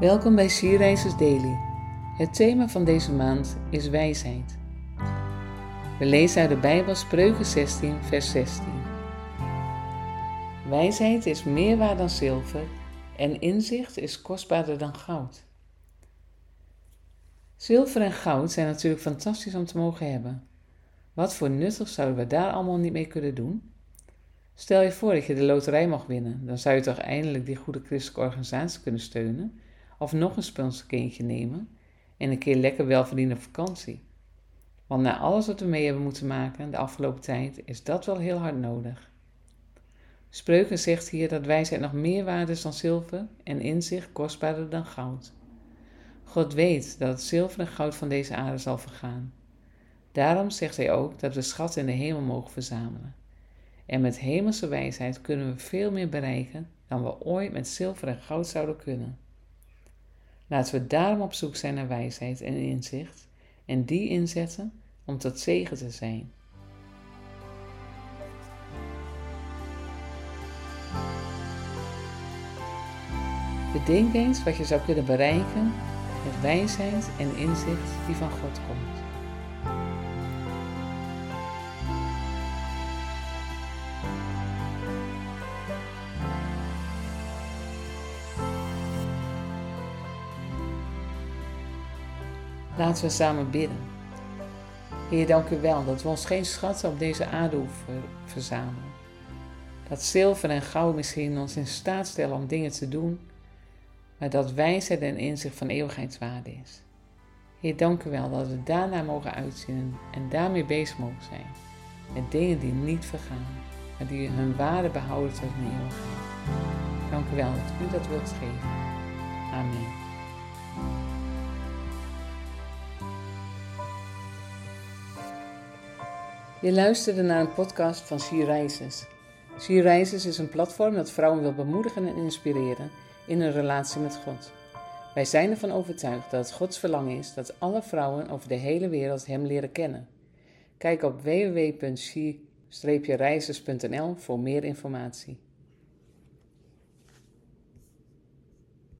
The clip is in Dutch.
Welkom bij Sierreizers Daily. Het thema van deze maand is wijsheid. We lezen uit de Bijbel Spreuken 16, vers 16. Wijsheid is meer waard dan zilver en inzicht is kostbaarder dan goud. Zilver en goud zijn natuurlijk fantastisch om te mogen hebben. Wat voor nuttig zouden we daar allemaal niet mee kunnen doen? Stel je voor dat je de loterij mag winnen, dan zou je toch eindelijk die goede christelijke organisatie kunnen steunen of nog een sponsorkindje nemen en een keer lekker welverdiende vakantie. Want na alles wat we mee hebben moeten maken de afgelopen tijd is dat wel heel hard nodig. Spreuken zegt hier dat wijsheid nog meer waard is dan zilver en inzicht kostbaarder dan goud. God weet dat het zilver en goud van deze aarde zal vergaan. Daarom zegt hij ook dat we schatten in de hemel mogen verzamelen. En met hemelse wijsheid kunnen we veel meer bereiken dan we ooit met zilver en goud zouden kunnen. Laten we daarom op zoek zijn naar wijsheid en inzicht en die inzetten om tot zegen te zijn. Bedenk eens wat je zou kunnen bereiken met wijsheid en inzicht die van God komt. Laten we samen bidden. Heer, dank u wel dat we ons geen schatten op deze aarde hoeven verzamelen. Dat zilver en goud misschien ons in staat stellen om dingen te doen, maar dat wijsheid en inzicht van eeuwigheidswaarde is. Heer, dank u wel dat we daarna mogen uitzien en daarmee bezig mogen zijn. Met dingen die niet vergaan, maar die hun waarde behouden tot een eeuwigheid. Dank u wel dat u dat wilt geven. Amen. Je luisterde naar een podcast van She Rises. She Rises is een platform dat vrouwen wil bemoedigen en inspireren in hun relatie met God. Wij zijn ervan overtuigd dat het Gods verlangen is dat alle vrouwen over de hele wereld Hem leren kennen. Kijk op www.she-rises.nl voor meer informatie.